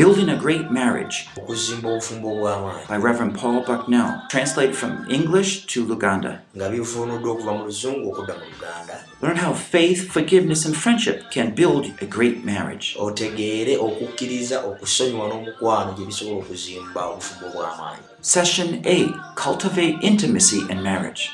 Building a Great Marriage by Reverend Paul Bucknell, translated from English to Luganda. Learn how faith, forgiveness, and friendship can build a great marriage. Session 8 Cultivate Intimacy in Marriage.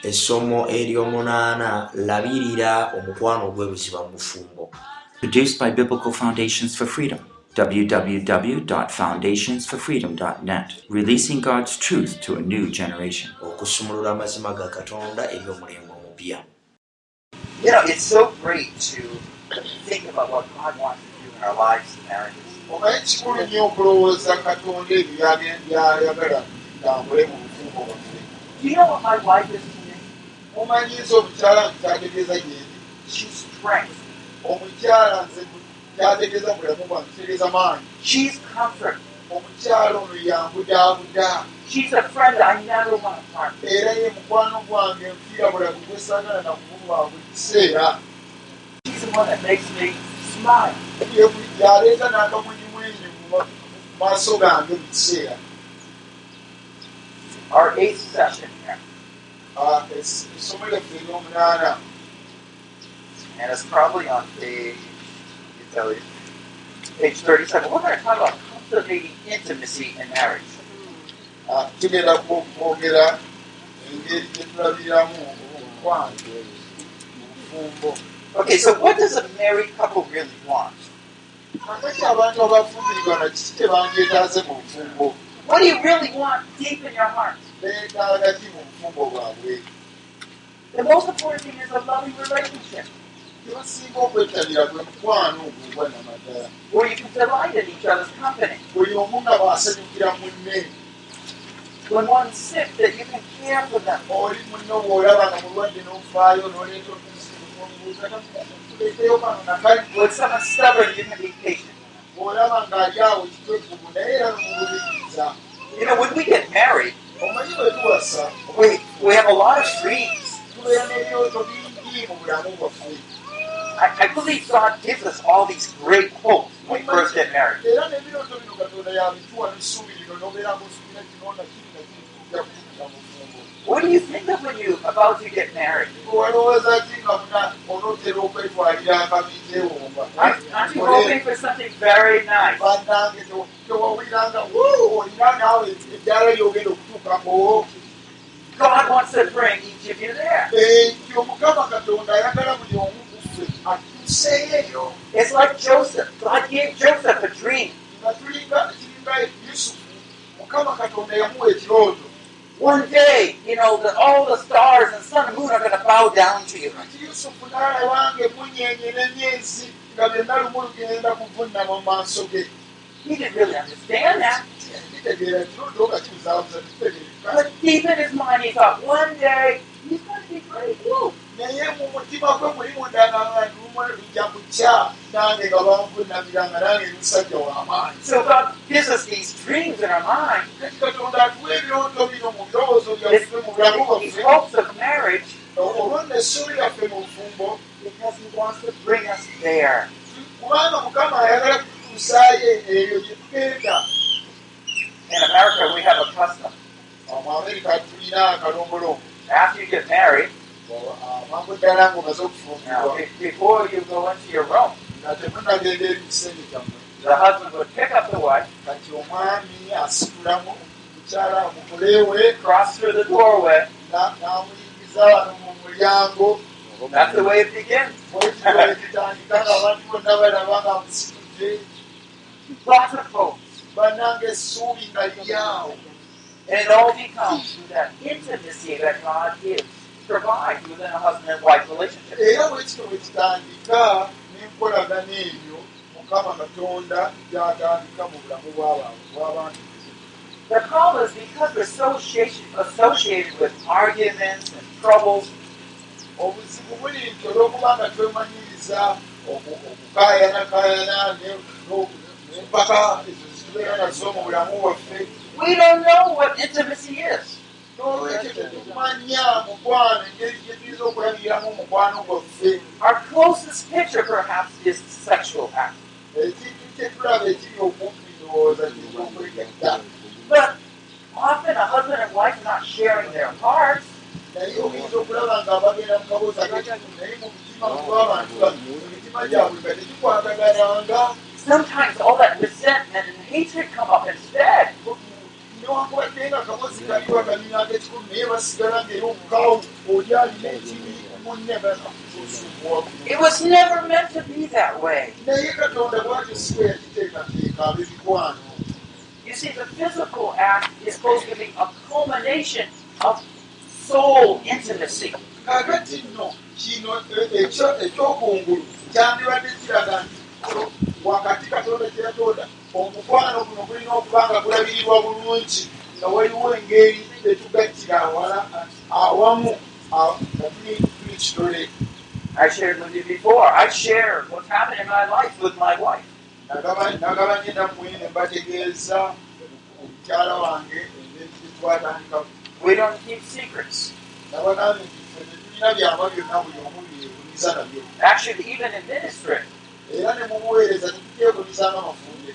Produced by Biblical Foundations for Freedom. www.foundationsforfreedom.net. Releasing God's truth to a new generation. okusumulula amazima ga katonda eri omulembe omupya You know, it's so great to think about what God wants to do in our lives and marriages. omanyi kikulu nnyo okulowooza katonda ebyo byayagala ntambule mu bufumbo bwaffe Do you know what my wife is to me? omanyiza omukyala nti kyategeeza gyendi She's strength. omukyala nze kyategeeza mulamu bwange kitegeeza maanyi She's comfort. omukyala ono yambudaabuda She's a friend I never want to part era ye mukwano gwange nfiira bulamu gwesaagala nakububa buli kiseera She's the one that makes me smile. gyaleeta n'akamwenyumwenyu mu maaso gange buli kiseera Our eighth session here, Ah, es- essomo lyaffe ery'omunaana and it's probably on page, you, page 37. We're going to talk about cultivating intimacy in marriage. Tugenda kwo- kwogera engeri gye tulabiramu omukwano mu bufumbo Okay, so what does a married couple really want? What do you really want deep in your heart? The most important thing is a loving relationship kyebasinga okwettanira gwe mukwano ogwo gwa namadala where you can delight in each other's company. buli omu nga bwasanyukira munne When one's sick, that you can care for them. oli munno bw'olaba nga mulwadde n'ofaayo n'oleeta omuleeteyo kano nakali When someone's stubborn, you can be patient. bw'olaba ng'ali awo kitwefugu naye era nomubuliriza You know, when we get married, we, we have a lot of dreams. I, I believe God gives us all these great hopes when we first get married. What do you think of when you about to get married? Aren't, aren't you hoping for something very nice? God wants to bring each of you there. Kuffe atuuseeyo eyo It's like Joseph. God gave Joseph a dream. One day, you know, that all the stars and sun and moon are going to bow down to you. He didn't really understand that. But deep in his mind, he thought, one day, he's going to be great. Woo! Naye mu mutima gwe muli munda nga lumu lujja kukya nange nga banvunnamira nga nange musajja w'amaanyi So God gives us these dreams in our mind, kati katonda atuwa ebirooto bino mu birowoozo byaffe mu bulamu these bwaffe hopes of marriage, olwonna essuubi lyaffe mu bufumbo. Because He wants to bring us there. kubanga mukama ayagala kutuusaayo eyo gye tugenda. In America, we have a custom. After you get married, ddala ng'omaze now, okufumbirwa be- before you go into your room, nga temunagenda eri kisenge kyammwe the husband would pick up the wife, kati omwami asitulamu mukyala omukolewe cross through the doorway. n'amuyingiza wano mu mulyango That's the way it begins. bwekitole kitandika ng'abantu bonna balaba nga musitudde bannanga essuubi nga lyawo And it all becomes through that intimacy that God gives, provides within a husband and wife relationship. era bwekito bwe kitandika n'enkolagana eyo mukama katonda gyatandika mu bulamu bw'abantu The problem is because we're associated, associated with arguments and troubles, obuzibu buli nti olw'okuba nga twemanyiriza oku- okukaayanakaayana n'empaka ezo zitubeera nazo mu bulamu bwaffe we don't know what intimacy is. n'olwekyo tetumanya mukwano engeri gye tuyinza okulabiramu omukwano gwaffe. Our closest picture perhaps is sexual act. Ekintu kyetulaba ekiri okumpi ndowooza kiyinza okwegatta but often a husband and wife not sharing their hearts. Naye oyinza okulaba nga abagenda mu kaboza kekikulu naye mu mitima gw'abantu bano emitima gyabwe nga tegikwatagananga. Sometimes all that resentment and hatred come up instead. Newankubadde nga kaboozi kaliwo akanyuma ak'ekikulu naye basigala ngaera okukaawo oli alina ekibi munne It was never meant to be that way. You see, the physical act is supposed to be a culmination of soul intimacy. kakati nno kino e- ekyo ekyokungulu kyandibadde kiraga nti wakati katonda kyeyatonda omukwano guno gulina okuba nga gulabirirwa bulungi nga waliwo engeri etugattira awala awamu tuli kitole I shared with you before. I share what's happened in my life with my wife. Nagaba- nagabanye nammwe ne mbategeeza omukyala wange engeri gyetwatandika We don't keep secrets. Actually, even in ministry, era ne mu buweereza tetutyebunizanga mafumbe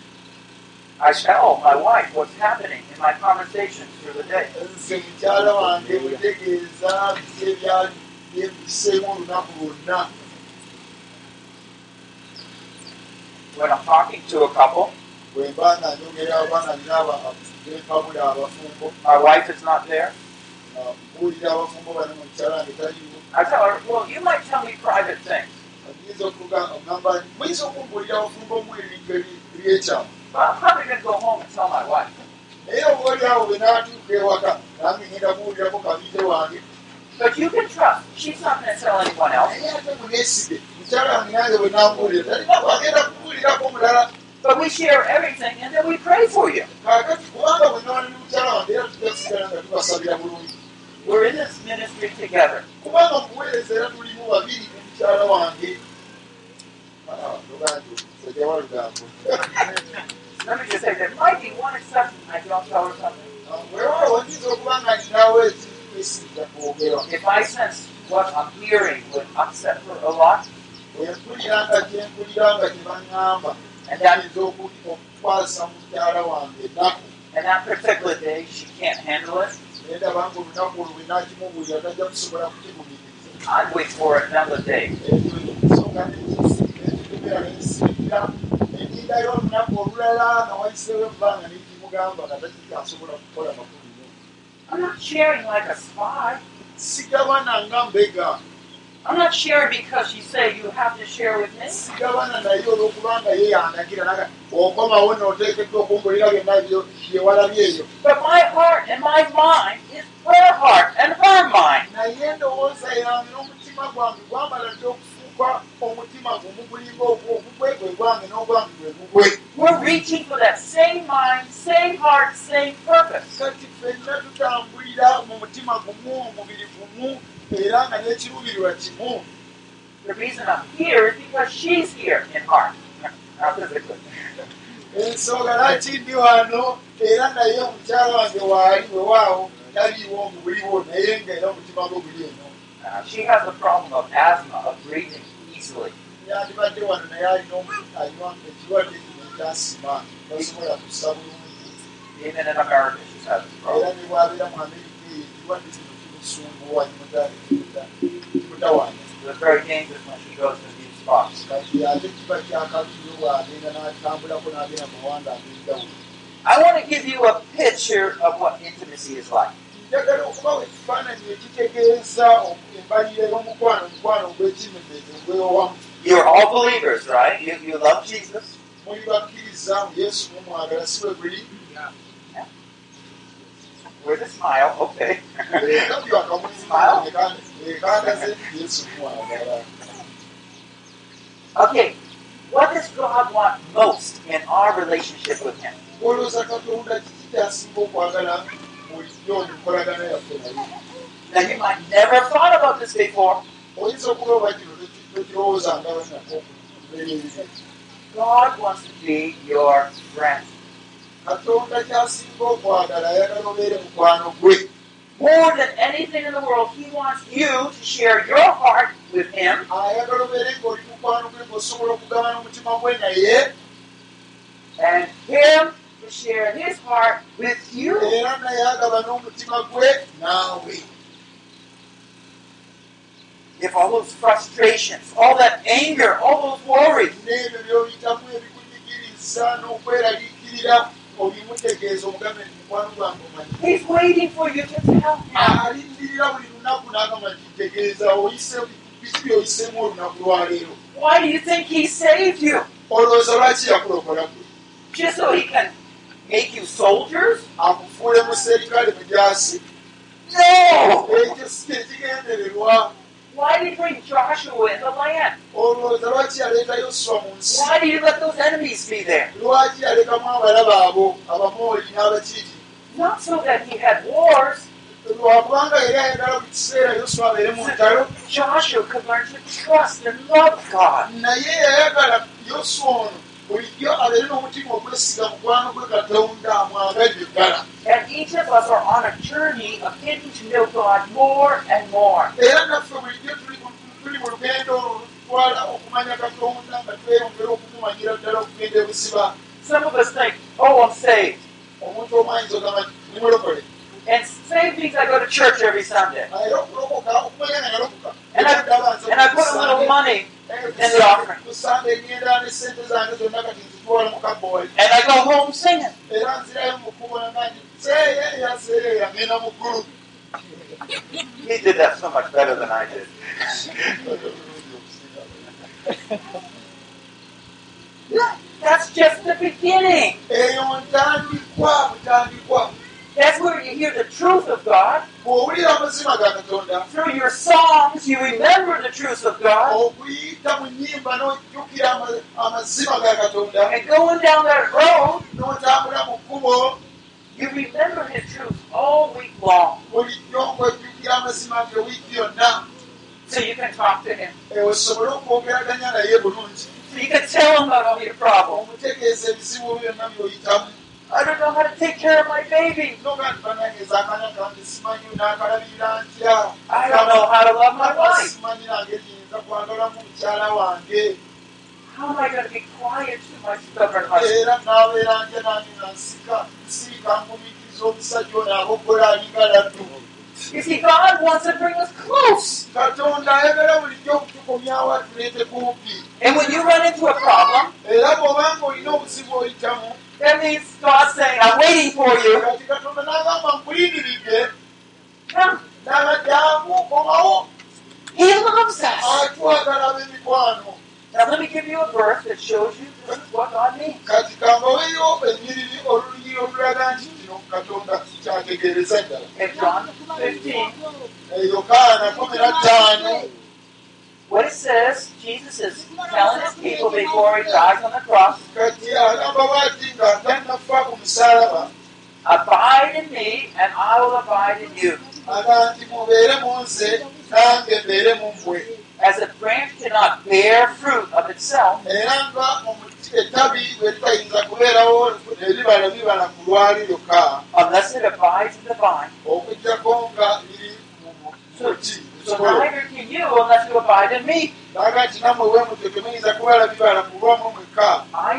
I tell my wife what's happening in my conversations through the day. nze mukyala wange mutegeeza byebiseemu olunaku lwonna When I'm talking to a couple, bwe mba nga nyongera abaana nina benfabula abafumbo my wife is not there. mbuulira abafumbo bano mu mukyala wange taliwo I tell her, well, you might tell me private things, ayinza okugamba muyinza okumbuulira abafumbo mu ebintu ebi- ebyekyamu but I'm probably going to go home and tell my wife. naye obaoli awo bwe naatuuka ewaka nange ngenda kuwulirako kabiite wange But you can trust. She's not going to tell anyone else. naye ate muneesige mukyala wange nange bwe nambuulira talina kwagenda kubuulirako mulala But we share everything and then we pray for you. kaakati kubanga bwe nawali ne mukyala wange era tujja kusigala nga tubasabira bulungi We're in this ministry together. kubanga mubuweereza era tulimu babiri ne mukyala wange lugambo, sejawa lugambo Let me just say, there might be one exception. I don't tell her something. weewaawo oyinza okuba nga ninawo ekintu esinza kwogera If I sense what I'm hearing would upset her a lot, empulira nga gyempulira nga gyebaŋŋamba and that ayinza okukwasa mukyala wange ennaku and that particular day she can't handle it, naye ndaba nga olunaku olwo nakimubuulira tajja kusobola kukigumiriza I'd wait for another day. ensonga nekitumira nensiikira endindayo olunaku olulala nga wayiseewo ebbanga nekimugamba nga takikyasobola kukola makulu I'm not sharing like a spy. sigabana nga mbega I'm not sharing because you say you have to share with me. sigabana naye olwokubanga ye yandagira naga okomawo nooteekeddwa okumbulira byonna byo- byewalabye eyo But my heart and my mind is her heart and her mind. naye endowooza yange n'omutima gwange gwamala dde okufuuka omutima gumu gulinga ogugwe gwe gwange n'ogwange gwe gugwe We're reaching for that same mind, same heart, same purpose. kati ffenna tutambulira mu mutima gumu omubiri gumu era nga n'ekiruubirirwa kimu The reason I'm here is because she's here in heart. Not physically. ensonga laki ndi wano era naye omukyala wange waali wewaawo taliiwo mu buliwo naye ngaera omutima gwe guli eno Uh, she has a problem of asthma, of breathing easily. yandibadde wano naye alina ekirwadde kino ekyasima tasobola kussa bulungi era ne bw'abeera mu amerika eyo ekirwadde kino kimusunguwa kimutawanya It was very dangerous when she goes to these spots. kati ate kiba kyakatulo bw'agenda n'atambulako mu mawanga ag'enjawulo I want to give you a picture of what intimacy is like. Njagala okubawa ekifaananyi ekitegeeza embalire y'omukwano omukwano ogw'ekimemezo ogwewamu You're all believers, right? You, you love Jesus. With a smile, okay. mumwagala Okay, what does God want most in our relationship with Him? Bulijjo mu nkolagana yaffe naye Now, you might never have thought about this before. God wants to be your friend. katonda kyasinga okwagala ayagala obeere mukwano gwe More than anything in the world, He wants you to share your heart with Him and Him to share his heart with you. era naye agaba n'omutima gwe naawe If all those frustrations, all that anger, all those worries, he's waiting for you to tell him. Why do you think he saved you? Just so he can make you soldiers? akufuule mu serikale mugyasi No! ekyo si kye kigendererwa Why did he bring Joshua in the land? olowooza lwaki yaleeta yoswa mu nsi Why did he let those enemies be there? lwaki yalekamu abalaba abo abamooli n'abakiiti Not so that he had wars, lwakubanga yali ayagala buli kiseera yoswa abeere mu ntalo Joshua could learn to trust and love God. naye yayagala yoswa ono bulijjo abeere n'omutima ogwesiga mukwano gwe katonda amwagalire ddala And each of us are on a journey of getting to know God more and more. era naffe bulijjo tuli mu- lugendo olutwala okumanya katonda nga tweyongera okumumanyira ddala okugenda ebusiba Some of us think, oh, I'm saved. omuntu omayinza ogamba nimulokole And saved means I go to church every Sunday. And I, and I put a little money. Kusanga enyenda ne sente zange zonna kati nzitwala mu kabooli And I go home singing. era nzirayo mukubonanga nti seeyeya seeyeya ngenda mu ggulu He did that so much better than I did. That's just the beginning. That's where you hear the truth of God. Through your songs, you remember the truth of God. And going down that road, you remember His truth all week long. So you can talk to Him. bulungi So you can tell Him about all your problems. I don't know how to take care of my baby. I don't know how to love my wife. How am I going to be quiet to my stubborn husband? You see, God wants to bring us close. And when you run into a problem, that means God's saying, I'm waiting for you. He loves us. Now, let me give you a verse that shows you this is what God means. kati kambaweyo ennyiriri oluluyiri olulaga nti kino katonda kyategeereza ddala In John 15, what it says, Jesus is telling his people before he dies on the cross, Abide in me, and I will abide in you. As a branch cannot bear fruit of itself unless it abides in the vine, so neither can you unless you abide in me. I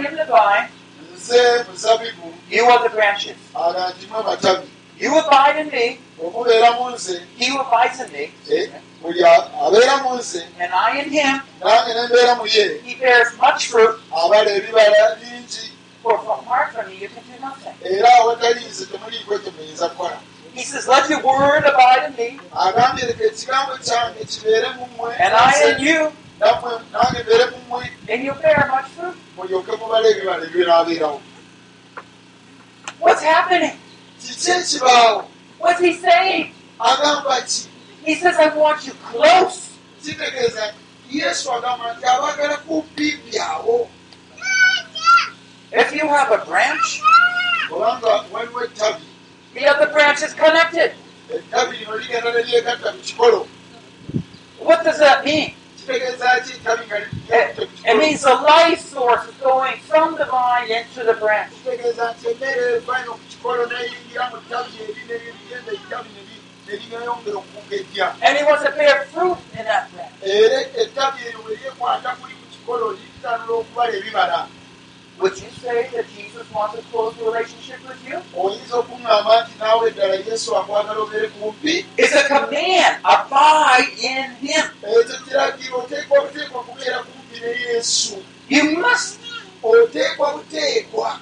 am the vine, you are the branches. You. Abide in me, he abides in me, buli abeera mu nze and I in him, nange nembeera mu ye he bears much fruit, abala ebibala bingi for apart from me you can do nothing. era awatali nze temuliiko ekyo muyinza kukola He says, Let your word abide in me, and I in you, and you'll bear much fruit. What's happening? What's he saying? He says, I want you close. byawo If you have a branch, waliwo ettabi the other branch is connected. ettabi lino ligenda ne lyegatta ku kikolo What does that mean? kitegeeza ki ettabi nga It, lyegatta ku it means the life source is going from the vine into the branch. kitegeeza nti emmere evaino ku kikolo neyingira mu ttabi eri nerigenda ettabi ne li- ne lyeyongera okugejja And he wants to bear fruit in that branch. era ettabi eryo bwe lyekwata kuli ku kikolo litanula okubala ebibala Would you say that Jesus wants a close relationship with you? oyinza okuŋŋamba nti naawe eddala yesu akwagala obeere kumpi It's a command. Abide in Him. ekyo kiragiro oteekwa buteekwa kubeera kumpi ne yesu You must. oteekwa buteekwa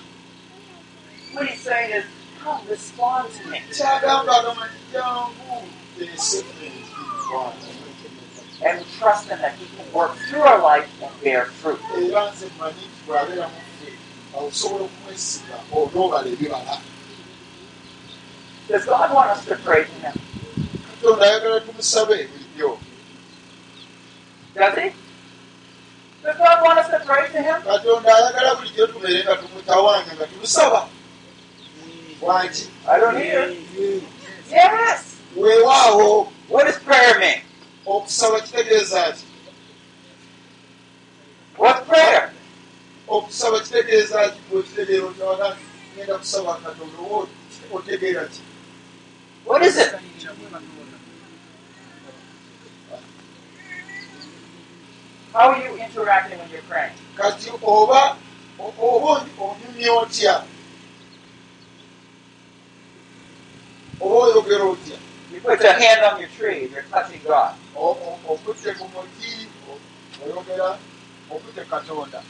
What he's saying is, come, respond to me. kyagamba agamanyi jangu teesefentikwana And trust Him that He can work through our life and bear fruit. era nze mmanyi nti bw'abeera muffe osobola okumwesiga onoobala ebibala Does God want us to pray to Him? katonda ayagala tumusabe bulijjo Does He? Does God want us to pray to Him? katonda ayagala bulijjo tubeere nga tumutawanya nga tumusaba wangi I don't hear. Yes. weewaawo What does prayer mean? okusaba kitegeeza ki What's prayer? Okusaba kitegeeza ki bwekitegeera otyawaga ngenda kusaba katonda oba otegeera ki? How are you interacting when you're praying? kati oba oba onyumya otya oba oyogera otya You put your hand on your tree you're touching God. Okutte ku muti oyogera okutte katonda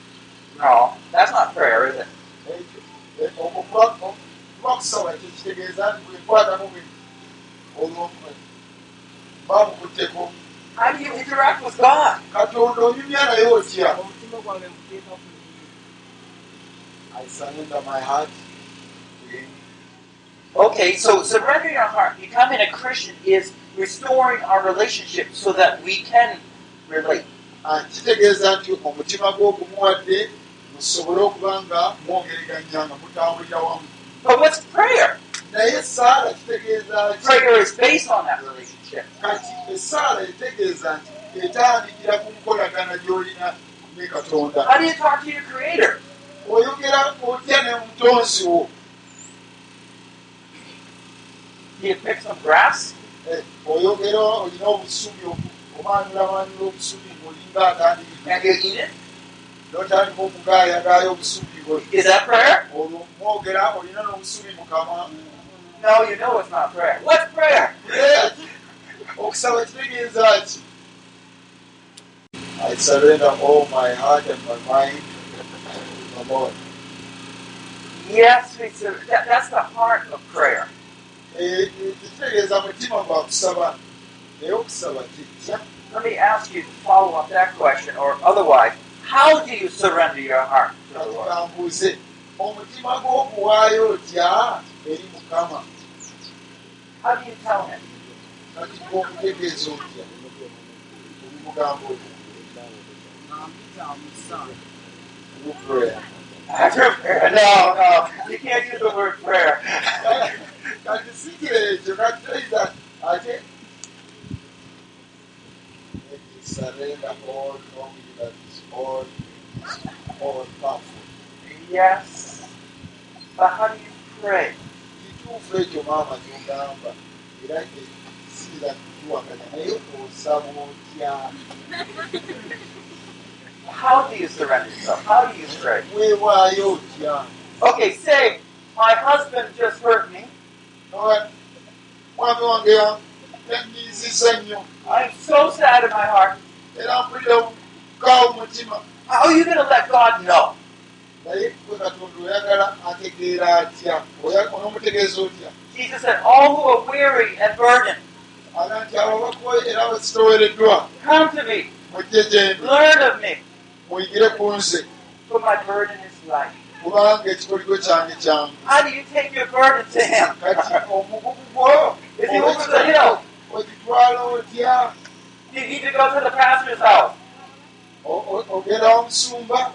No, that's not prayer, is it? ekyo e- okuba okuba kusaba ekyo kitegeeza nti bwenkwatamu bwe olwo mba mukutteko How do you interact with God? katonda onyumya naye otya I surrender my heart to him. Okay, so surrendering our heart, becoming a Christian is restoring our relationship so that we can relate. Musobole okuba nga mwogeraganya nga mutambulira wamu But what's prayer? Prayer is based on that relationship. kati essaala etegeeza nti etandikira ku nkolagana gy'olina ne katonda How do you talk to your Creator? oyogera otya ne mutonzi wo? Eh, oyogera olina obusubi obu- omanyulamanula obusubi ng'olinga atandikira And you eat it? N'otandika okugaayagaaya obusubi bwe Is that prayer? olwo mwogera olina n'obusubi mukama No, you know it's not prayer. What's prayer? Okusaba kitegeeza ki I surrender all my heart and my mind to the Lord. Yes, we sur- that, that's the heart of prayer. Eh, eh, Let me ask you to follow up that question, or otherwise, how do you surrender your heart to the Lord? omutima gw'oguwaayo otya eri mukama How do you tell Him? kati gwokutegeeza otya obimugamba otya Through prayer. After prayer. No, no, you can't use the word prayer. kati si kirekyo kati toyiza ate surrender all knowing that all all powerful Yes. But how do you pray? kituufu ekyo maama kyogamba era kisiira kukiwakanya naye osaba otya How do you surrender yourself? How do you pray? weewaayo otya Okay, say, my husband just hurt me. Mwami wange nnyo I'm so sad in my heart. era mpulira kaawo mutima How are you going to let God know? naye gwe katonda oyagala ategeera atya onoomutegeeza otya Jesus said, All who are weary and burdened, come to me, learn of me, for my burden is light. kubanga ekikoligo kyange kyange How do you take your burden to Him? kati omugugu gwo ogitwala otya ogenda omusumba.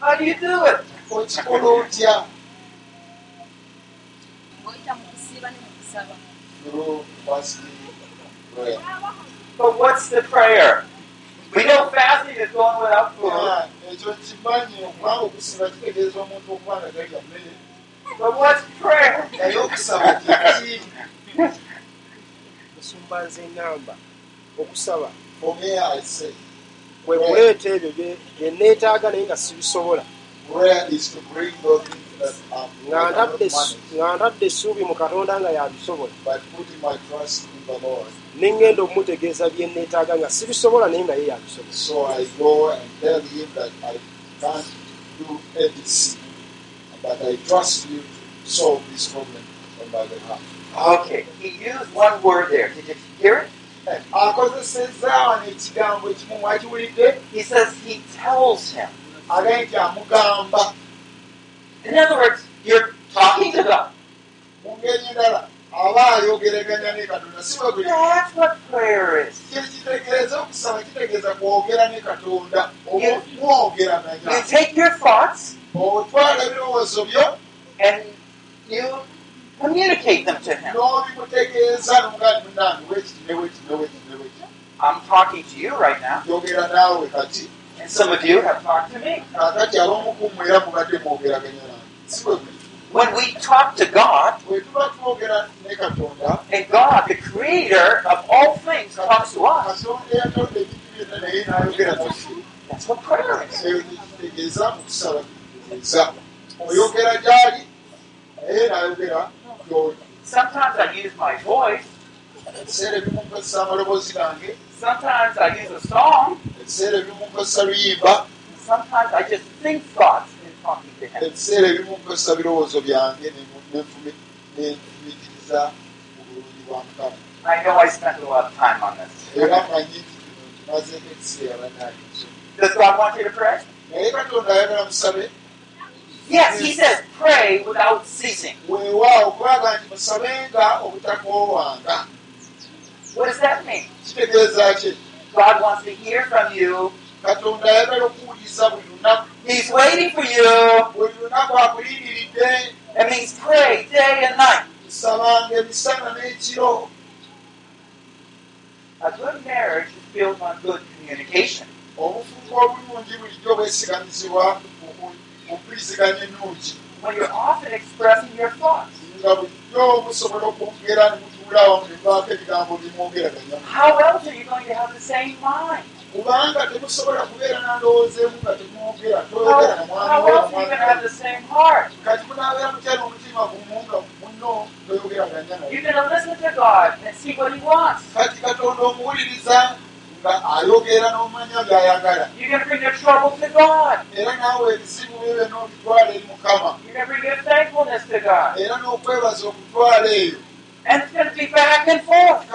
How do you do it? okikola otya oyita mu kusiiba ne mu kusaba. But what's the prayer? We know fasting is going without food. Ekyo kimanyi okubanga okusiba kitegeeza omuntu okuba nga talya mmere. But what's prayer? naye okusaba kiki? Musumba nze ngamba okusaba. For me i say kwe kuleeta ebyo bye neetaaga naye nga sibisobola nga ntadde nga essuubi mu katonda nga yabisobola but putting my trust in the Lord. ne ŋŋenda okumutegeeza bye neetaaga nga sibisobola naye naye yabisobola So I go and tell him that I can't do ABC, but I trust you to solve this problem on my behalf. Okay, he used one word there. Did you hear it? Akozesezza wano ekigambo ekimu mwakiwulidde He says he tells him. agaye nti amugamba In other words, you're talking to God. mu ngeri endala aba ayogeraganya ne katonda si bwe guli That's what prayer is. kyekitegeeza okusaba kitegeeza kwogera ne katonda oba You take your thoughts otwala ebirowoozo byo and you communicate them to him. I'm talking to you right now, and some of you have talked to me. When we talk to God, and God, the creator of all things, talks to us, that's what prayer is. Gyoli Sometimes I use my voice, ebiseera ebimu nkozesa amaloboozi gange sometimes I use a song, ebiseera ebimu nkozesa luyimba sometimes I just think thoughts in talking to him. ebiseera ebimu nkozesa birowoozo byange nenfumitiriza obulungi bwa mukama I know I spent a lot of time on this. era manyi nti kino kimazeeko ekiseera banaalizo Does God want you to pray? naye katonda ayagala musabe Yes, He says pray without ceasing. weewaawo kulaga nti musabenga obutakoowanga What does that mean? kitegeeza ki God wants to hear from you. katonda ayagala okuwuliriza buli lunaku He's waiting for you. buli lunaku akulindiridde It means pray day and night. nsabanga emisana n'ekiro A good marriage is built on good communication. obufumbo obulungi bulijjo bwesigamizibwa ku mpuliziganya ennungi When you're often expressing your thoughts. How else are you going to have the same mind? kubanga temusobola kubeera nandowooza emu nga temwogera toyogera na how else are you going to have the same heart? kati munaabeera mutya n'omutima gumu nga muno toyogeraganya kati katonda omuwuliriza nga ayogera n'omanya by'ayagala era naawe ebizibu bibyo n'obitwala eri mukama era n'okwebaza okutwala eyo And it's going to be back and forth.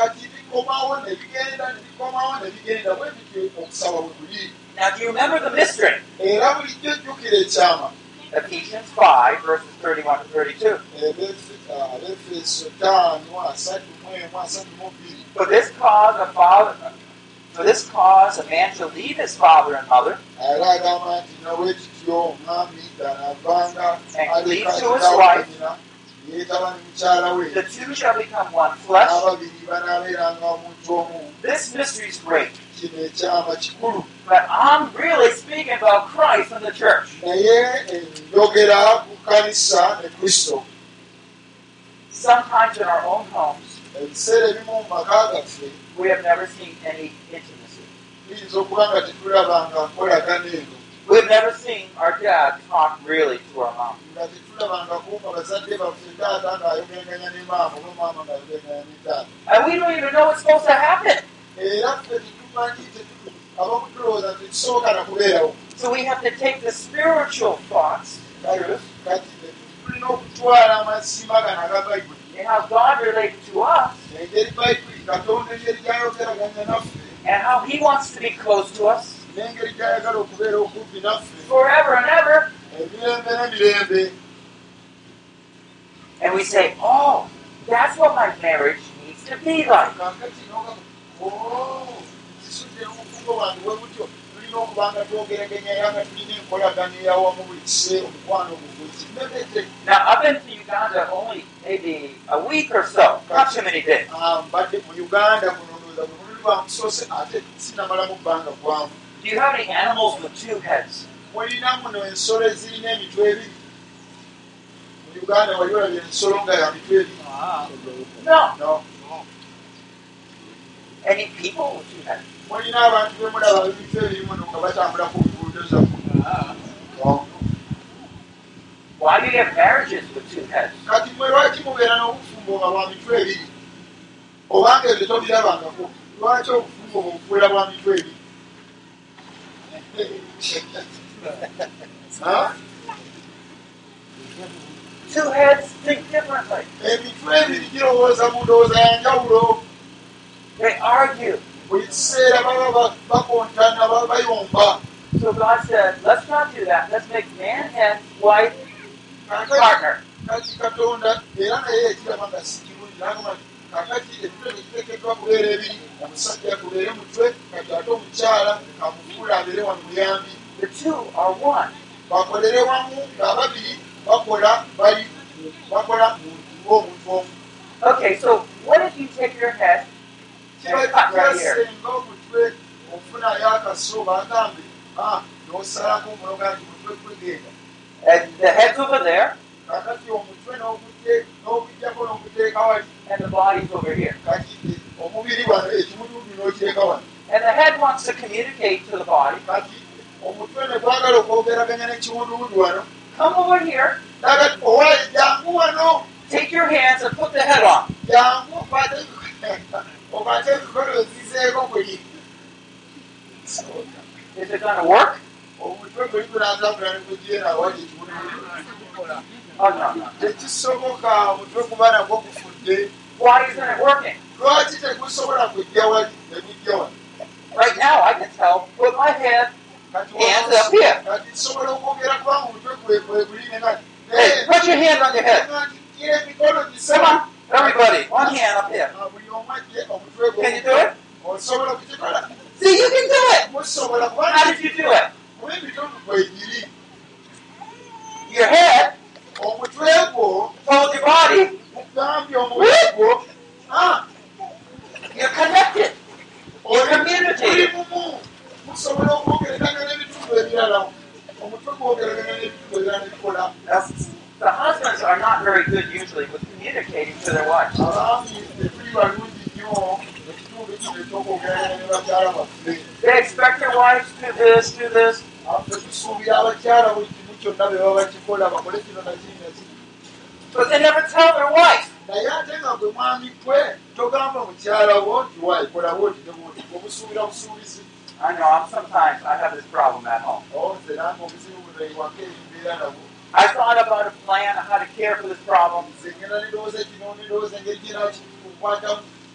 Now, do you remember the mystery? Ephesians 5, verses 31 to 32. abefeso taano asatu mu emu asatu mu bbiri For this cause, a father, for this cause, a man shall leave his father and mother kityo omwami wife. alekaanyina yeetaba ne mukyala we The two shall become one flesh. n'ababiri banaabeeranga omuntu omu This mystery is great, kino ekyama kikulu but I'm really speaking about Christ and the church. naye njogera ku kanisa ne kristo Sometimes in our own homes, we have never seen any intimacy. We've never seen our dad talk really to our mom. And we don't even know what's supposed to happen. So we have to take the spiritual thoughts, truth, and how God related to us, and how He wants to be close to us n'engeri gyayagala okubeera okumpi naffe forever and ever. emirembe n'emirembe And we say, oh, that's what my marriage needs to be like. butyo tulina okuba nga twogeraganya era nga tulina enkolagana eyawamu buli kiseera omukwano gugwekimebete Now, I've been to Uganda only maybe a week or so, not too many days. mbadde mu uganda kuno ndowooza bwe mulundi lwamusoose ate sinamalamu bbanga gwamu Do you have any animals with two heads? mulina muno ensolo ezirina emitwe ebiri mu uganda wali olabye ensolo nga ya mitwe ebiri No. no Any people with two heads? mulina abantu bemulaba emitwe ebiri muno nga batambula ku nguudo zammwe Why do you have marriages with two heads? kati mwe lwaki mubeera n'obufumbo nga bwa mitwe ebiri obanga ebyo tobirabangako lwaki obufumbo bwebufuera bwa mitwe ebiri Ha? Two heads think differently. emitwe girowooza mu ndowooza ya njawulo They argue. buli kiseera baba ba- bakontana bayomba So God said, let's not do that. Let's make man head, wife, partner. kati katonda era naye ekiraba nga si kirungi nagamba nti kakati ebitwe tekiteekeddwa kubeera ebiri omusajja kubeere mutwe kati ate omukyala kamufuula abeere wano muyambi The two are one. bakolere wamu ng'ababiri bakola bali bakola ng'omuntu omu Okay, so what if you take your head kiba and cut right here? kyasenga omutwe ofunayo akaso bagambe "Ah, n'osalako omuloga nti mutwe kwegenda And the head's over there, kakati omutwe n'ogujjako n'oguteeka wali and the body's over here. omubiri wano ekimududu n'okireka wano And the head wants to communicate to the body. kati omutwe ne gwagala okwogeraganya n'ekiwunduwundu wano Come over here, nakati owaayi jangu wano take your hands and put the head on. jangu okwate emikono ozizeeko kuli Is it going to work? omutwe guli gunatambula ne Oh, no, no. Tekisoboka omutwe kuba nagwo gufudde Why isn't it working? lwaki tegusobola kujja wali negujja wali Right now, I can tell, put my head, Hands up here. hey, put your hand on your head. Come on, everybody, one hand up here. Can you do it? See, you can do it. How did you do it? Your head omutwe gwo told your body gugambye omubiri gwo ah, you're connected. You're oli communicating. mumu musobola okwogeraganya n'ebitundu ebirala omutwe gwogeraganya n'ebitundu ebirala nebikola the husbands are not very good usually with communicating to their wives. They expect their wives to do this, do this. Kyonna be baba bakikola bakole kino nakiri But they never tell their wife. naye ate nga gwe mwami gwe togamba mukyala wo nti waikola bwoti ne bwoti obusuubira busuubizi I know, I'm sometimes, I have this problem at home. nabwo I thought about a plan on how to care for this problem, and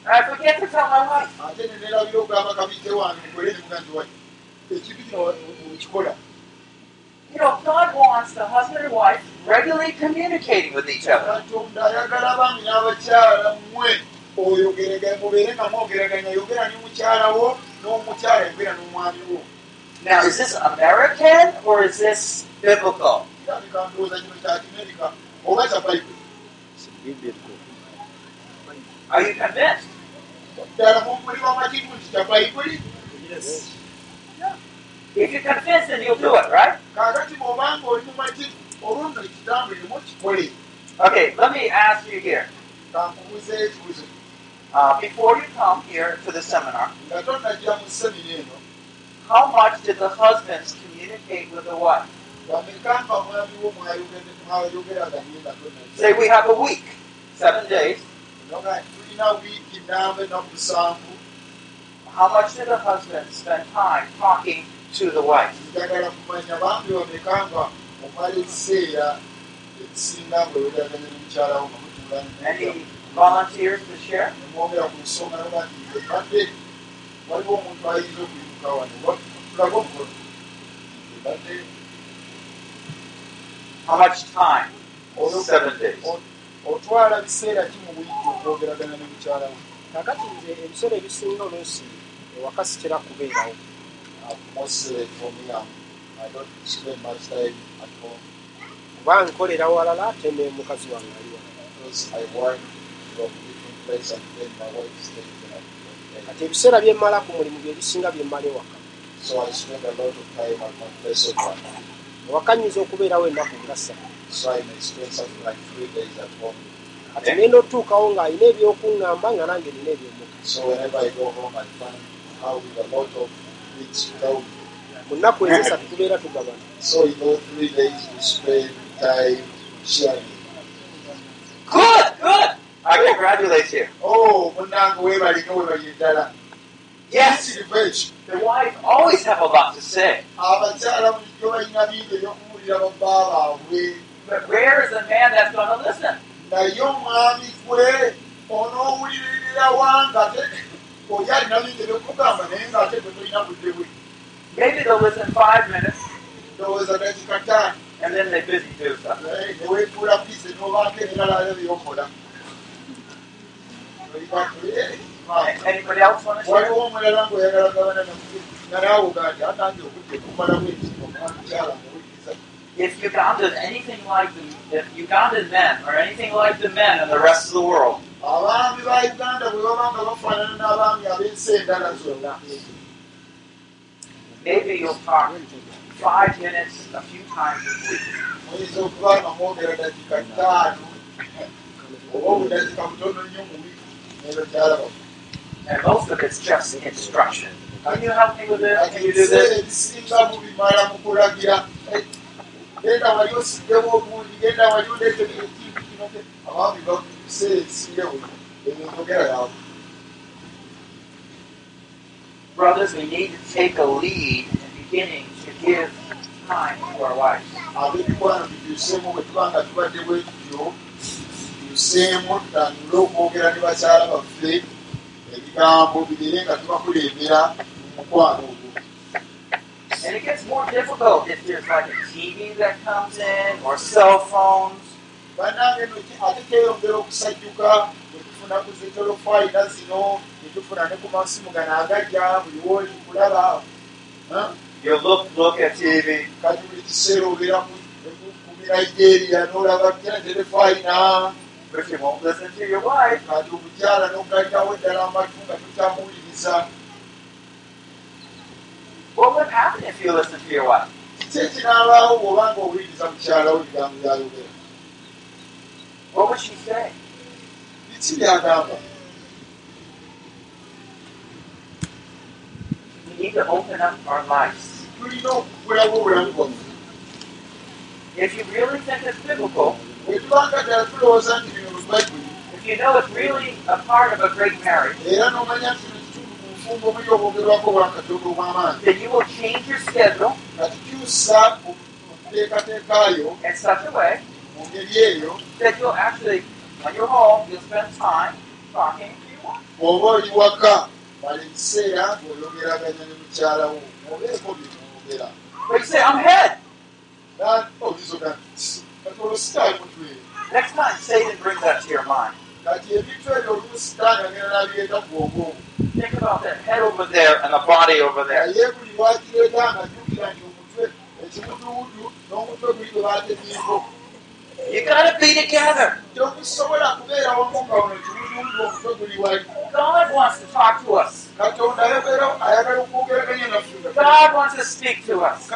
I forget to tell my wife. You know, God wants the husband and wife regularly communicating with each other. Now, is this American or is this biblical? Are you convinced? ddala mumuli wamativu nti kya bayibuli If you're convinced, then you'll do it, right? Okay, let me ask you here. Uh, before you come here to the seminar, how much did the husbands communicate with the wife? Say we have a week, seven days. How much did the husband spend time talking to the wife? njagala kumanya bambi bameka nga omala ekiseera ekisinga nga oyogeraganye n'omukyalawo nga nemwogera ku nsonga noga nti ebadde waliwo omuntu ayinza okuyimuka wano tulaga omukono ebadde How much time? Seven days. otwala biseera ki mu wiiki okwogeragana ne mukyalawo kakati nze ebiseera ebisinga oluusi ewaka sikira kubeerawo mostly for me I don't spend much time at home kuba nkolera walala ate ne mukazi wange ali wala because I work from different places and then my wife stays in a different kati ebiseera bye mmala ku mulimu bye bisinga bye mmala ewaka So I spend a lot of time at my place of work. ewaka nnyinza okubeerawo ennaku nga ssatu. Kati ngenda otuukawo ng'alina ebyokuŋŋamba nga nange nina ebyomuka Mu nnaku ezo esatu tubeera tugabana So in those three days, we spend time sharing. Good, good. I congratulate you. oh munange webalinga webali eddala Yes, the wives always have a lot to say. abakyala bulijjo balina bingi ebyokuwulira babba baabwe But where is the man that's going to listen? naye omwami gwe onoowulirira wanga oli alina bingi ebyokugamba naye ng'ate gwe tolina budde bwe Maybe they'll listen five minutes. Ndowooza dakika ttaano and then they busy do stuff. naye neweetuula bize n'obaako ebirala byokola Anybody else want to share? waliwo omulala ng'oyagala gabana nga naawe ogandi atange obudde kumala bwekino mukyala muwuliriza If Uganda's anything like the if Ugandan men are anything like the men in the rest of the world, abaami ba uganda bwe baba nga bafaanana n'abaami ab'ensi endala zonna maybe you'll talk five minutes a few times a week. muyinza okuba nga mwogera dakika ttaano oba obudakika butono nnyo mu wiki nebakyala bafe And most of it's just instruction. Can you help me with this? Can you do this? Eh, genda wali osiddemu obungi genda wali oleete ekintu kino abaami babiseera ebisinga ebyo njogera yaabwe Brothers, we need to take a lead in beginning to give time to our wives. ab'emikwano tubyuseemu bwe tuba nga tubadde bwe tutyo tubyuseemu tutandule okwogera ne bakyala baffe ebigambo bigere nga tubakulembera mu mukwano ogwo And it gets more difficult if there's like a TV that comes in or cell phones. Bannange no ki- ate kyeyongera okusajjuka netufuna ku zetolofayina zino netufuna ne ku masimu gano agajja buli wooli kulaba kati buli kiseera obeera ku binigeria n'olaba wife. kati omukyala n'ogalirawo eddala amatu nga tukyamuwuliriza What would happen if you listened to your wife? kiki ekinaabaawo bw'obanga owuliriza mukyalawo ebigambo byayogera What would she say? biki byagamba We need to open up our lives. tulina okugulawo obulamu bwaffe If you really think it's biblical, bwe tubanga ddala tulowooza nti bino lubajjuli if you know it's really a part of a great marriage, then you will change your schedule in such a way mu ngeri eyo that you'll actually, when you're home, you'll spend time talking to your wife. bw'oba oli waka mala ekiseera ng'oyogeraganya ne mukyalawo obeeko byemwogera Next time Satan brings that to your mind, think about that head over there and the body over there. You gotta be together. tokusobola kubeera wamu nga ono ekibudubudu omutwe guli wali God wants to talk to us. God wants to speak to us.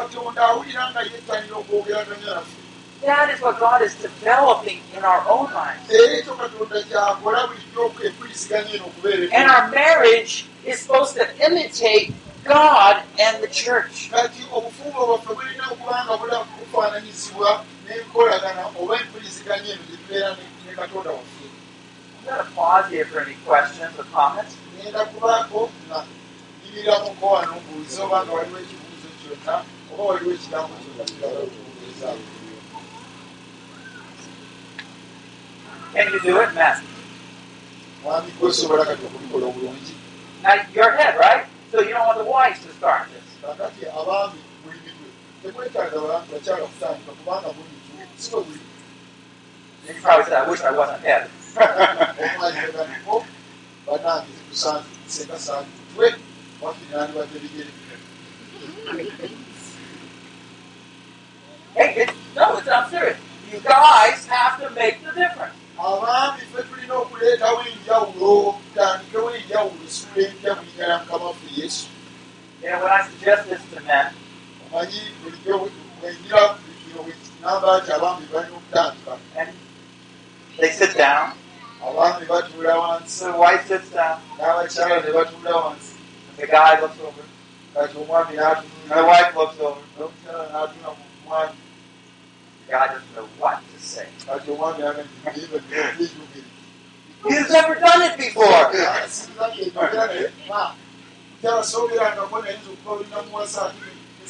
That is what God is developing in our own lives. And our marriage is supposed to imitate God and the church. N'enkolagana oba empuliziganya eno gyetubeera ne katonda waffe I'm going to pause here for any questions or comments. ngenda kubaako nga nyimiramuko wano mbuuze oba nga waliwo ekibuuzo kyonna oba waliwo ekigambo kyonna kirala okubuuza Can you do it, Matt? Now, you're head, right? So you don't want the wives to start this. Kakati abaami buli mitwe tekwetaaga bakyala kutandika kubanga buli mitwe si bwe buli And you probably said, I wish I wasn't head. omwajiaganiko banange zikusanze senga sange mutwe wafinandibadde bigere Hey, it, no, it's not serious. You guys have to make the difference. abaami ffe tulina okuleetawo enjawulo tutandikewo enjawulo esula empya mu linnya lya mukama waffe yesu You know, when I suggest this to men, omanyi bulijjo wenjira bino bwekinamba and they sit down, the wife sits down, wansi. The guy looks over, and the wife looks over. mwami. God doesn't know what to say. He's never done it before.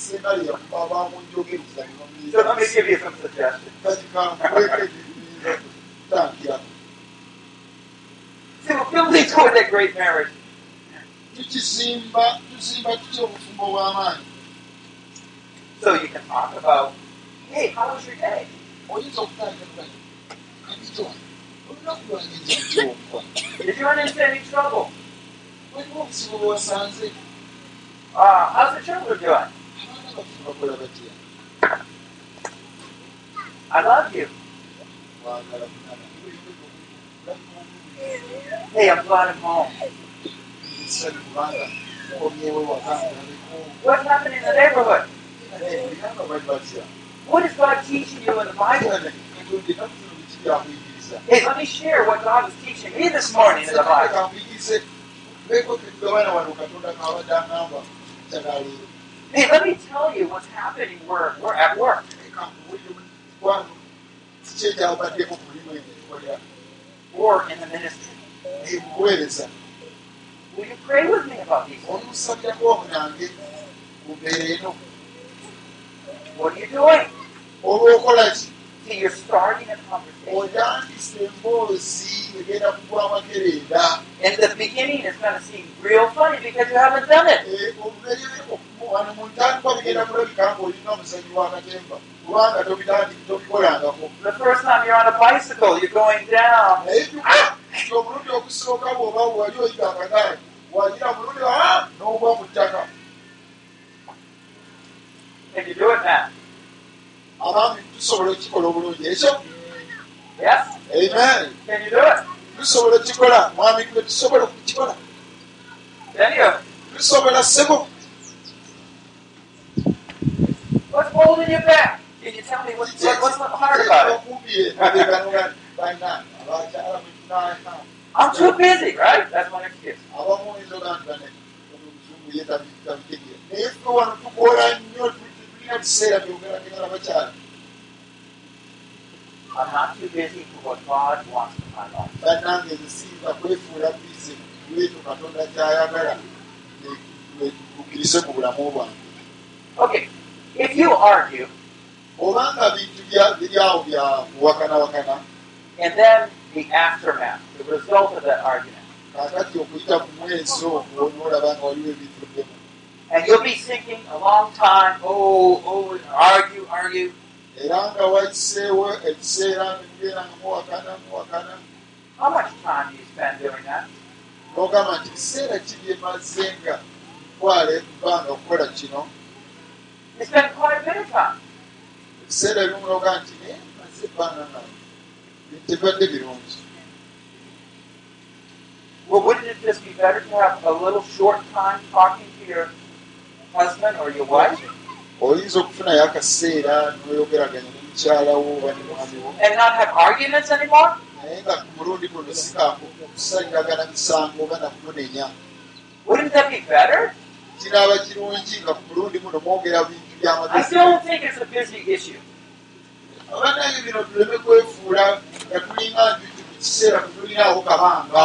Mukyala sooberangako nayinza okuba olina muwasa ati esengali yakuba abamunjogereza So let me give you some suggestions. kati kankweke biyinza kutandikira See, we're building toward that great marriage. tukizimba tuzimba tutya obufumbo bw'amaanyi So you can talk about, hey, how was your day? Did you run into any trouble? Uh, how's the children doing? I love you. Hey, I'm glad I'm home. What's happening in the neighborhood? nga bali batya What is God teaching you in the Bible? Hey, let me share what God was teaching me this morning in the Bible. Hey, let me tell you what's happening where we're at work. Or in the ministry. Will you pray with me about these things? What are you doing? See, you're starting a conversation. otandise emboozi egenda kugwa makerenda In the beginning, it's going to seem real funny because you haven't done it. wano mu ntandikwa bigenda kulabika nga olina omusajju wakatemba kubanga tobikolangako The first time you're on a bicycle, you're going down. naye nti omulundi ogusooka bw'oba wali oyiga akagaali wagira omulundi a n'ogwa mu ttaka Can you do it now? abaami tusobola okukikola obulungi ekyo Yes? amen Can you do it? tusobola okukikola mwami gwe tusobola okukikola tusobola ssebo What's holding you back? Can you tell me what's, what, what's hard about it? bakumbye abeganoga bana abakyala mwetunaana I'm too busy, right? That's one excuse. naye ffe wano tukola nnyo tulina biseera byogeragera bakyala I'm not too busy for what God wants in my life. bannange nsinga kwefuula bize lweto katonda kyayagala tukkirize ku bulamu bwange Okay, if you argue obanga bintu biri awo bya kuwakanawakana and then the aftermath, the result of that argument, kakati okuyita ku mwezi ogwo noolaba nga waliwo ebituddemu and you'll be thinking a long time, oh, oh, argue, argue. Era nga wayiseewo ekiseera nigenda nga muwakana muwakana How much time do you spend doing that? n'ogamba nti kiseera kiri emaze nga twala ebbanga okukola kino You spend quite a bit of time. ebiseera ebimu n'ogamba nti naye maze ebbanga nga tebadde birungi Well, wouldn't it just be better to have a little short time talking to your husband or your wife oyinza okufunayo akaseera n'oyogeraganya ne mukyalawo oba ne mwami wo. Naye nga ku mulundi guno sikaako kusaliragana misango oba better? kiraaba kirungi nga ku mulundi guno mwogera bintu byamagezi abanange bino tuleme kwefuula nga tulinga nti ku kiseera tutulinaawo kabanga.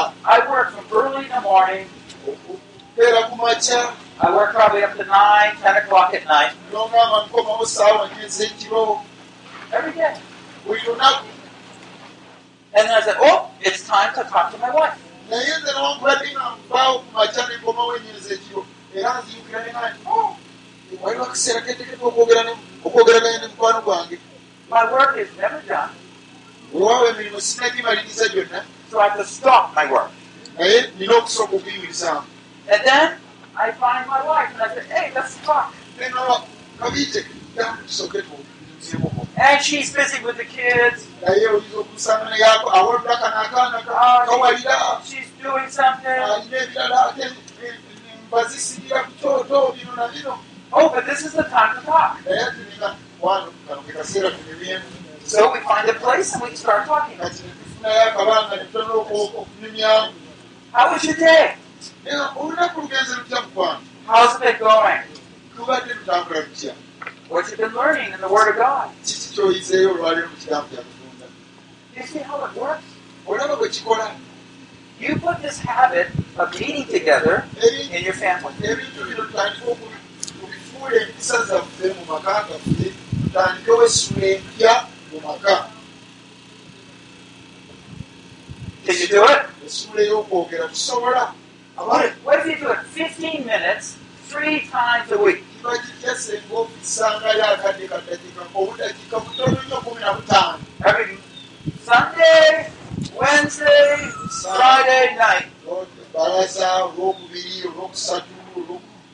Okubeera ku makya I work probably up to 9, 10 o'clock at night. Nongamba nkomawo saawa nnya ez'ekiro every day. buli lunaku And then I said, oh, it's time to talk to my wife. naye nze newankubadde nga nvaawo ku makya nenkomawo ennyo ez'ekiro era nziyukira ne "Oh, waliwo akaseera ne- okwogeraganya ne mukwano gwange My work is never done, olwawo emirimu sinagimaliriza gyonna so I have to stop my work. naye nina okusooka then I find my wife and I say, hey, let's talk. nenaba kabiite tusooke tuzimuko And she's busy with the kids. kawalira She's doing something. Oh, but this is the time to talk. So we find a place and we start talking. netono okunyumyamu How was your day? Olunaku lugenze lutya mukwano How's it going? lubadde lutambula lutya What you been learning in the Word of God? kiki kyoyizeeyo olwaleero mu kigambo kya katonda You see how it works? olaba bwe kikola You put this habit of meeting together in your family. ebintu bino tutandike okubi- kubifuula empisa zaffe mu maka gaffe tutandikewo essula empya mu maka Can you do it? essula ey'okwogera tusobola What if, what if you do it 15 minutes, three times a week? Every Sunday, Wednesday, Friday night. olwokusatu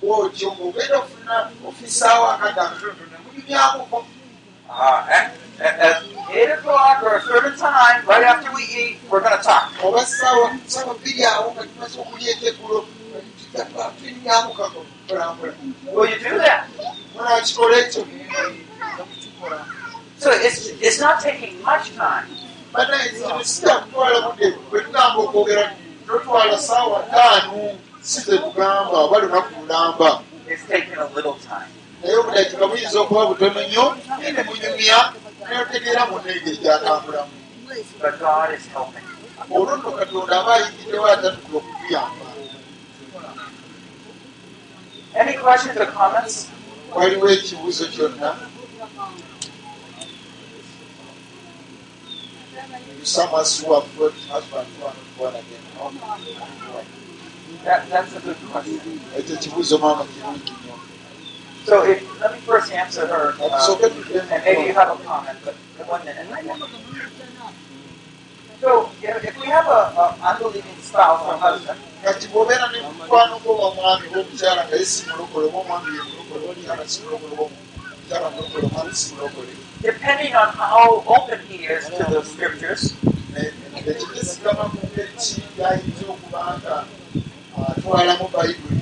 olwotyo ngaogenda ofuna ofisaawo akadde akatonotono mulibyamuko Uh, at, at, at 8 o'clock or a certain time, right after we eat, we're going to talk. Will you do that? So it's, it's not taking much time. totwala saawa ttaano si ze tugamba oba lunaku lulamba Naye obudakiika buyinza okuba butono nnyo naye ne munyumya neotegeera munneege gyatambulamu olwo nno katonda aba ayingiddewo atanudde okutuyamba waliwo ekibuuzo kyonna Someone's who have got husband who are not born again. That, that's a good question. ekyo kibuuzo maama kirungi nnyo So if, let me first answer her. Uh, Tusooke and maybe you have a comment, but one minute. So if, if we have a, a unbelieving spouse or husband, kati bw'obeera ne mukwano gwo omwami oba omukyala nga ye si mulokole oba omwami ye mulokole omukyala si mulokole oba omukyala mulokole omwami si mulokole depending on how open he is to the scriptures, ekigesigama ku ngeri ki gyayinza okuba nga atwalamu bayibuli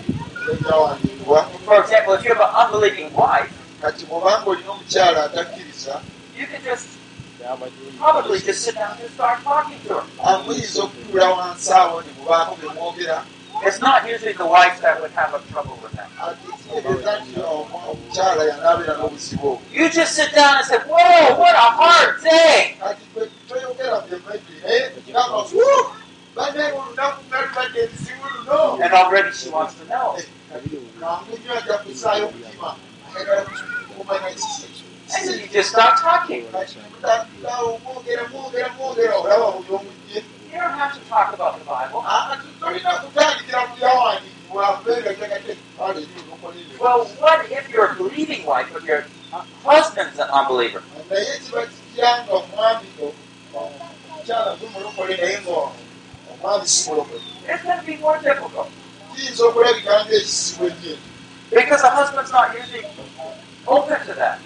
ebyawandiikibwa for example, if you have an unbelieving wife, kati bw'obanga olina omukyala atakkiriza you can just probably just sit down and start talking to her. amuyinza okutuula wansi awo ne mubaako bye mwogera It's not usually the wife that would have a trouble with that. You just sit down and say, Whoa, what a hard day! And already she wants to know. And then you just start talking. You don't have to talk about the Bible. Well, what if you're a believing wife, but your husband's an unbeliever? It's going to be more difficult kiyinza okulabika ngaekizibu ennyo because the husband's not usually open to that.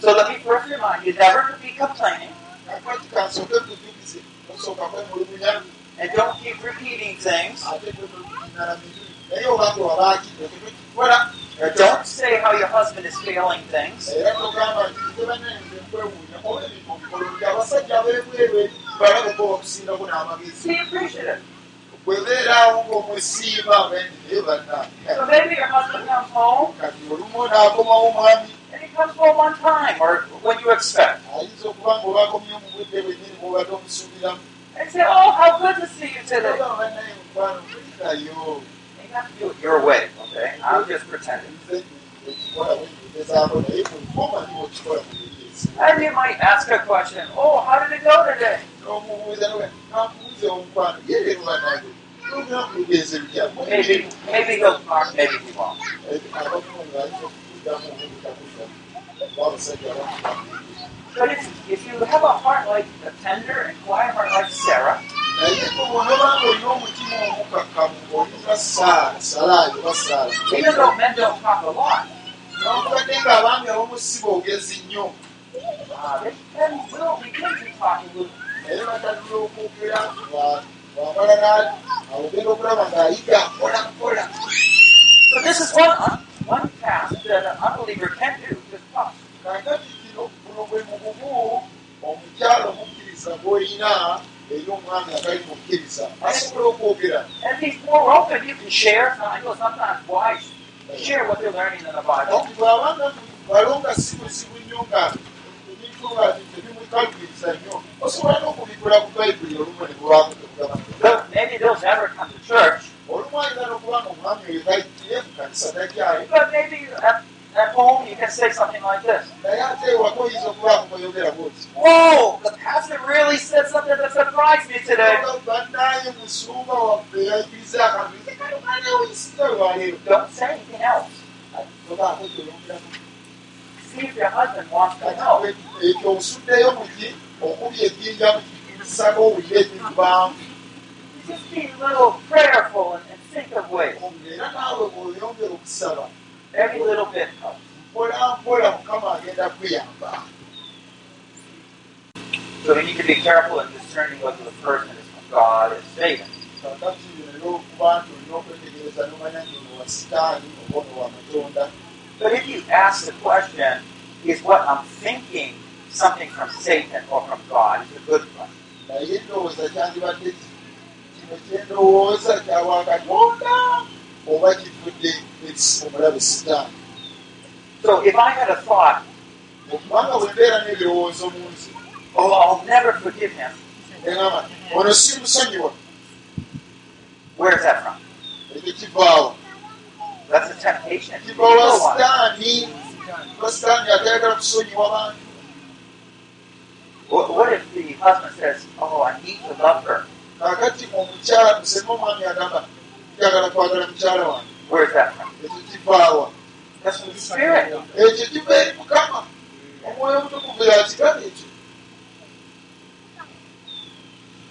So let me first remind you never to be complaining and don't keep repeating things. And don't say how your husband is failing things. Balabeko bakusingako n'amagezi bwebeeraawo ng'omwesiima naye banna So maybe your husband comes home kati olumu n'akomawo omwami and he comes home on time or when you expect. ayinza okuba nga obakomye mu budde bwennyini bwobadde omusuubiramu And say, oh, how good to see you today. You have to do it your way, okay? I'm just pretending. And you might ask a question, oh, how did it go today? N'omubuuza nakubuuza omukwano. Ye leero banage olunaku lugenze lutya Maybe, maybe he'll talk, maybe he won't. abamu ng'ayinza okuddamu obutakuddamu wabasajja bamu But if, if you have a heart like a tender and quiet heart like Sarah, naye even though men don't talk a lot, uh, they then will begin to talk a little. Naye batandula okwogera bwamala awogenda okulaba ng'ayiga mpola mpola So this is one one task that an unbeliever can do, just talk. kakati kino guno gwe mugumu omukyala omukkiriza gw'olina eri omwami agali mukkiriza asobola okwogera And if he's more open, you can share. I know sometimes wives share what they're learning in the Bible. kati bw'abanga balonga si buzibu nnyo nga ebintu nga tebimukalukiriza nnyo osobola n'okubigula ku bayibuli olumu ne bubaamu tekugaba olumu ayina n'okubanga omwami oyo tayiye mu kanisa maybe at, home you can say something like this. Whoa, the pastor really said something that surprised me today. Don't say anything else. See if your husband wants to know. Okubi ejjinja musaba owulire ways. era naawe bw'oyongera okusaba mpola mpola mukama agenda kuyamba So we need to be careful in discerning whether the person is from God or Satan. But if you ask the question, is what I'm thinking something from Satan or from God? It's a good question. naye endowooza kyandibadde ki kino kyendowooza kyawa katonda oba kivudde omulabe sitaani So if I had a thought, okubanga bwe mbeera n'ebirowoozo mu nsi oh, I'll never forgive him, eŋama ono si musonyiwa where is that from? ekyo kivaawa That's a temptation. It's an kiva wa evil one. sitaani kuba sitaani atayagala kusonyiwa bantu What, what if the husband says, oh, I need to love her? kakati omukyala musenga omwami agamba njagala kwagala mukyala wange Where is that from? ekyo kivaawa That's from the Spirit. ekyo kiva eri mukama omwoyo omutukuvu yakigala ekyo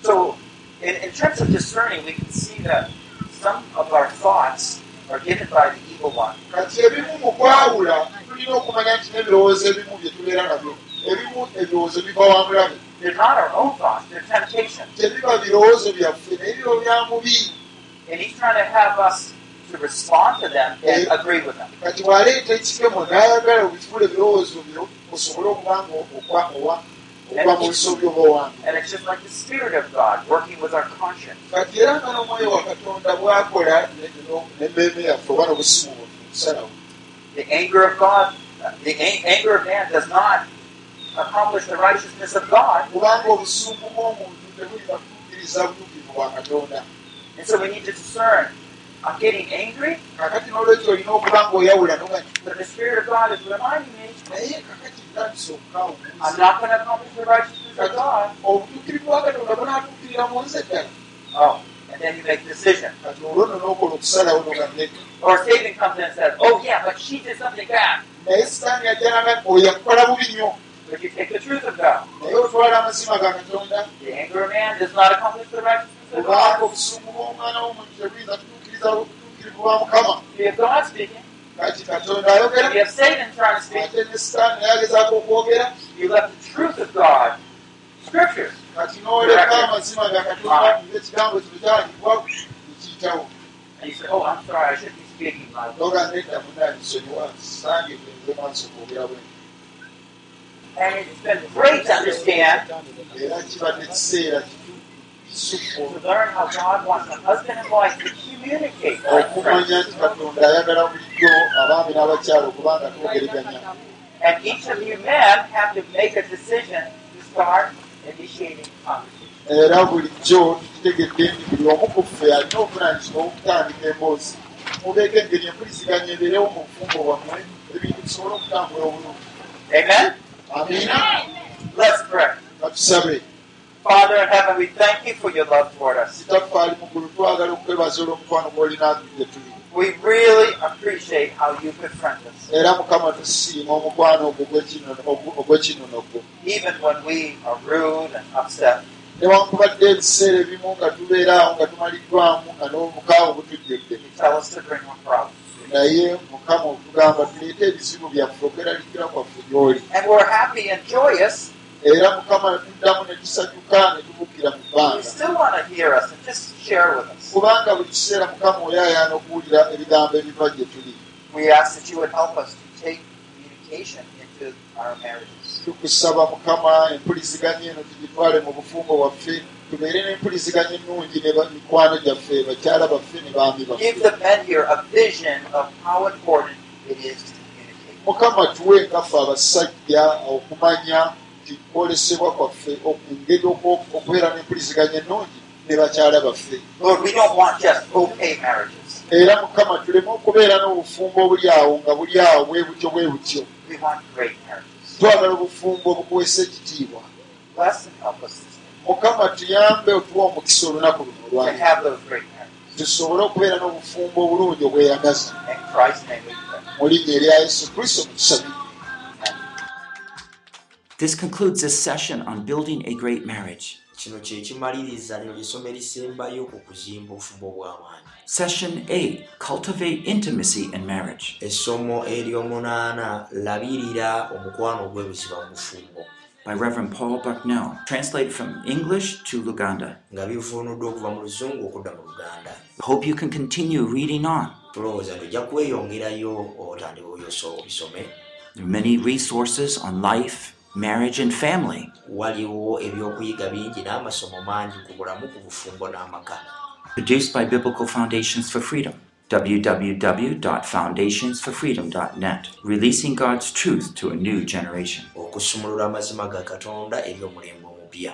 So, in, in terms of discerning, we can see that some of our thoughts are given by the evil one. kati ebimu mu kwawula tulina okumanya nti n'ebirowoozo ebimu bye tubeera nabyo ebimu ebirowoozo biva wa mulabe They're not our own thoughts, they're temptations. tebiba birowoozo byaffe naye biro bya mubi And he's trying to have us to respond to them and agree with them. kati bw'aleeta ekikemo n'ayagala obikifula ebirowoozo byo osobole okubanga okwa owa okuba mu bisobyo b'owange And it's just like the Spirit of God working with our conscience. kati era nga n'omwoyo wa katonda bw'akola n'emmeeme yaffe oba n'obusimu bwaffe okusalawo The anger of God, the a- anger of man does not accomplish the righteousness of God. kubanga obusungu bw'omuntu tebulina kukkiriza butuukivu bwa katonda And so we need to discern. I'm getting angry, kakati n'olwekyo olina okuba ng'oyawula noga but the Spirit of God is reminding me naye kakati ntandisa okukawuliza I'm not going to accomplish the righteousness of God. obutuukirivu bwa katonda bunaatuukirira mu nze ddala Oh, and then you make a decision. kati olwo nno n'okola okusalawo noga nedda Or Satan comes in and says, Oh, yeah, but she did something bad. naye sitaani ajjanaga oyo yakukola bubi nnyo But you take the truth of God. naye otwala amazima ga katonda The anger of man does not accomplish the righteousness of kubanga God. obusungu bw'omwana w'omuntu tebuyinza kutuukiriza obutuukirivu bwa mukama You have God speaking. kati katonda ayogera You have Satan trying to speak. ate ne sitaani naye agezaako okwogera You left the truth of God, Scriptures. kati n'oleka amazima ga katonda ng'ekigambo kino kyandikwa ekiyitawo And you say, Oh, I'm sorry, I shouldn't be speaking like that. noga nedda munaanisonyiwa sange kwenze maaso kwogera bwe And it's been great to understand era kibadde kiseera kisufu to learn how God wants a husband and wife to communicate like okumanya nti katonda ayagala bulijjo abaami n'abakyala okubanga twogeraganya And each of you men have to make a decision to start initiating conversation. era bulijjo tukitegedde nti buli omu ku ffe alina obuvunanyizibwa obutandika emboozi mubeeko engeri empuliziganya ebeerewo mu bufumbo bwammwe ebintu bisobole okutambula obulungi Amen? Amiina Let's pray. katusabe Father in heaven, we thank you for your love toward us. kitaffe ali mu ggulu twagala okwebaza olw'omukwano gw'olina gye tuli. We really appreciate how you befriend us, era mukama tusiima omukwano ogw'ekinono- gwo even when we are rude and upset. newankubadde ebiseera ebimu nga tubeeraawo nga tumaliddwamu nga n'omukaawo butujjudde Naye mukama otugamba tuleete ebizibu byaffe okweraliikira kwaffe gy'oli era mukama tuddamu ne tusanyuka ne tubuukira mu bbanga. kubanga buli kiseera mukama oyaayaana okuwulira ebigambo ebiva gye tuli. We ask that you would help us to take tukusaba mukama empuliziganya eno tugitwale mu bufumbo bwaffe tubeere n'empuliziganya ennungi ne mikwano gyaffe bakyala baffe ne baami baffe communicate. mukama tuwe ngaffe abasajja okumanya nti kwolesebwa kwaffe ok- engeri okwo- okubeera n'empuliziganya ennungi ne bakyala baffe marriages. era mukama tuleme okubeera n'obufumbo obuli awo nga buli awo bwe butyo bwe butyo We want great marriages. twagala obufumbo obukuweesa ekitiibwa. Bless and help us mukama tuyambe otuwa omukisa olunaku luno to lwali have those great marriages. tusobole okubeera n'obufumbo obulungi obweyagaza mu linnya erya yesu kristo mutusabire This concludes this session on building a great marriage. kino kye kimaliriza lino lisomo erisembayo ku kuzimba obufumbo bw'amaanyi Session 8 Cultivate Intimacy in Marriage. essomo ery'omunaana labirira omukwano ogw'ebuziba mu bufumbo by Reverend Paul Bucknell, translated from English to Luganda. nga bivuunuddwa okuva mu luzungu okudda mu luganda Hope you can continue reading on. tulowooza nti ojja kweyongerayo otandika obisome There are many resources on life, marriage, and family. waliwo ebyokuyiga bingi n'amasomo mangi ku bulamu ku bufumbo n'amaka Produced by Biblical Foundations for Freedom. www.foundationsforfreedom.net. Releasing God's truth to a new generation. okusumulula amazima ga katonda eri omulembe omupya